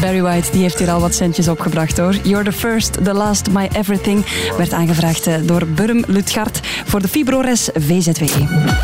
Barry White die heeft hier al wat centjes opgebracht hoor. You're the first, the last, my everything. Werd aangevraagd eh, door Burm Lutgard voor de Fibrores VZW.